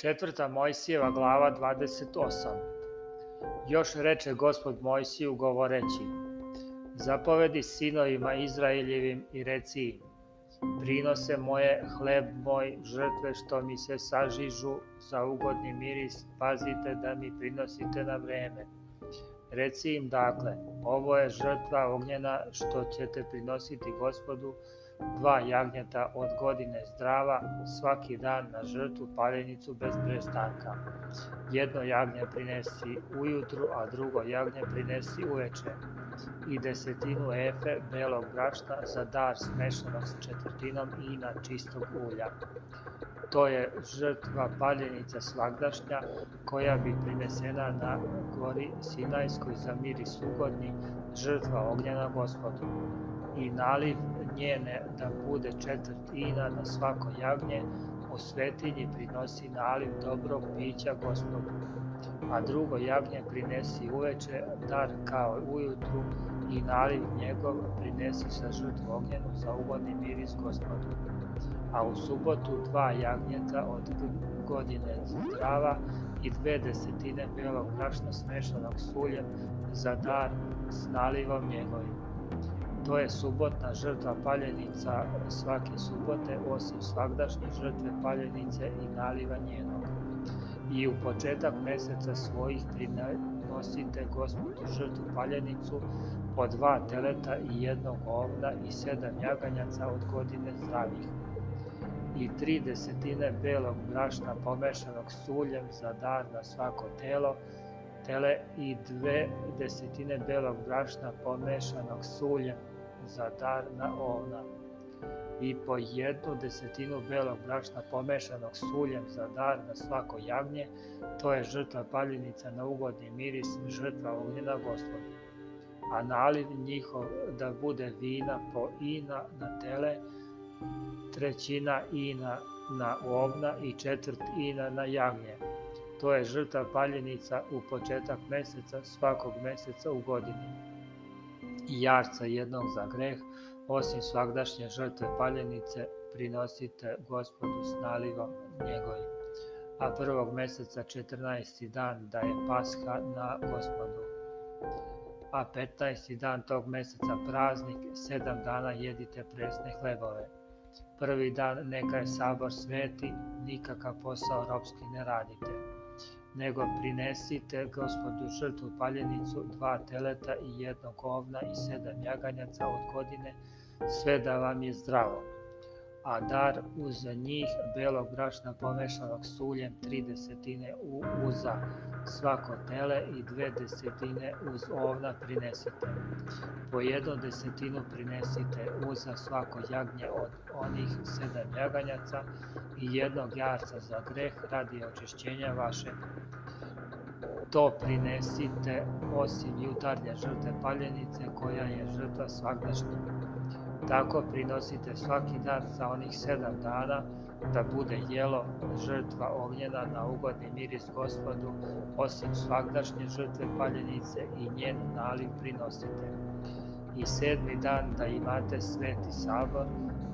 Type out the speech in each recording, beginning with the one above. Četvrta Mojsijeva glava 28 Još reče gospod Mojsiju govoreći Zapovedi sinovima Izraeljevim i reci im Prinose moje hleb moj žrtve što mi se sažižu za ugodni miris pazite da mi prinosite na vreme Reci im dakle, ovo je žrtva ognjena što ćete prinositi gospodu, dva jagnjeta od godine zdrava, svaki dan na žrtvu paljenicu bez prestanka. Jedno jagnje prinesi ujutru, a drugo jagnje prinesi uveče i desetinu efe belog brašna za dar smešanog s četvrtinom i na čistog ulja to je žrtva paljenica svagdašnja koja bi prinesena na gori Sinajskoj za mir i ugodni, žrtva ognjena gospodu. I naliv njene da bude četvrt ina na svako jagnje, u svetinji prinosi naliv dobrog pića gospodu. A drugo jagnje prinesi uveče, dar kao ujutru, i naliv njegov prinesi sa žrtvu ognjenu za ugodni miris gospodu a u subotu dva jagnjeta od godine zdrava i dve desetine belog brašna smešanog s uljem za dar s nalivom njegovim. To je subotna žrtva paljenica svake subote, osim svakdašnje žrtve paljenice i naliva njenog. I u početak meseca svojih prinosite gospodu žrtvu paljenicu po dva teleta i jednog ovna i sedam jaganjaca od godine zdravih i tri desetine belog brašna pomešanog s uljem za dar na svako telo, tele i dve desetine belog brašna pomešanog s uljem za dar na ovna i po jednu desetinu belog brašna pomešanog s uljem za dar na svako jagnje, to je žrtva paljenica na ugodni miris, žrtva ognjena gospodina. A naliv njihov da bude vina po ina na tele, trećina ina na ovna i četvrt ina na jagnje. To je žrta paljenica u početak meseca svakog meseca u godini. I jarca jednog za greh, osim svakdašnje žrtve paljenice, prinosite gospodu s nalivom njegovim. A prvog meseca 14. dan da je paska na gospodu. A 15. dan tog meseca praznik, sedam dana jedite presne hlebove Prvi dan neka je sabor sveti, nikakav posao ropski ne radite. Nego prinesite gospodu žrtvu paljenicu, dva teleta i jednog ovna i sedam jaganjaca od godine, sve da vam je zdravo. A dar uz njih belog brašna pomešanog suljem tri desetine u uza svako tele i dve desetine uz ovna prinesite. Po jednu desetinu prinesite uza svako jagnje od onih sedam jaganjaca i jednog jarca za greh radi očišćenja vaše. to prinesite osim jutarnje žrtve paljenice koja je žrtva svagdašnja. Tako prinosite svaki dan za onih sedam dana, da bude jelo žrtva ognjena na ugodni miris gospodu, osim svagdašnje žrtve paljenice i njen naliv prinosite. I sedmi dan da imate sveti sabor,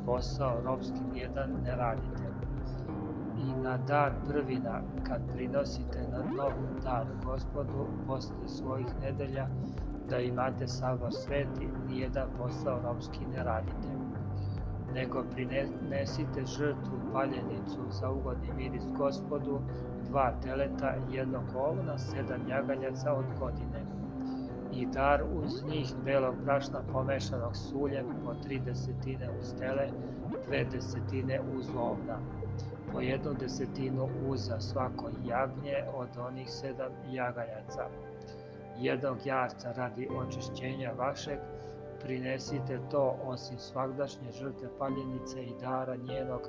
posao robskim jedan ne radite i na dan prvina, kad prinosite na nov dar gospodu posle svojih nedelja, da imate sabor sveti, nijedan posao romski ne radite. Nego prinesite žrtvu paljenicu za ugodni miris gospodu, dva teleta, jednog ovna, sedam jagaljaca od godine i dar uz njih belog brašna pomešanog suljem po tri desetine uz tele, dve desetine uz ovna po jednu desetinu uza svako jagnje od onih sedam jagajaca. Jednog jarca radi očišćenja vašeg, prinesite to osim svakdašnje žrte paljenice i dara njenog,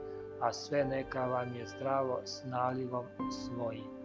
a sve neka vam je zdravo snalivom nalivom svojim.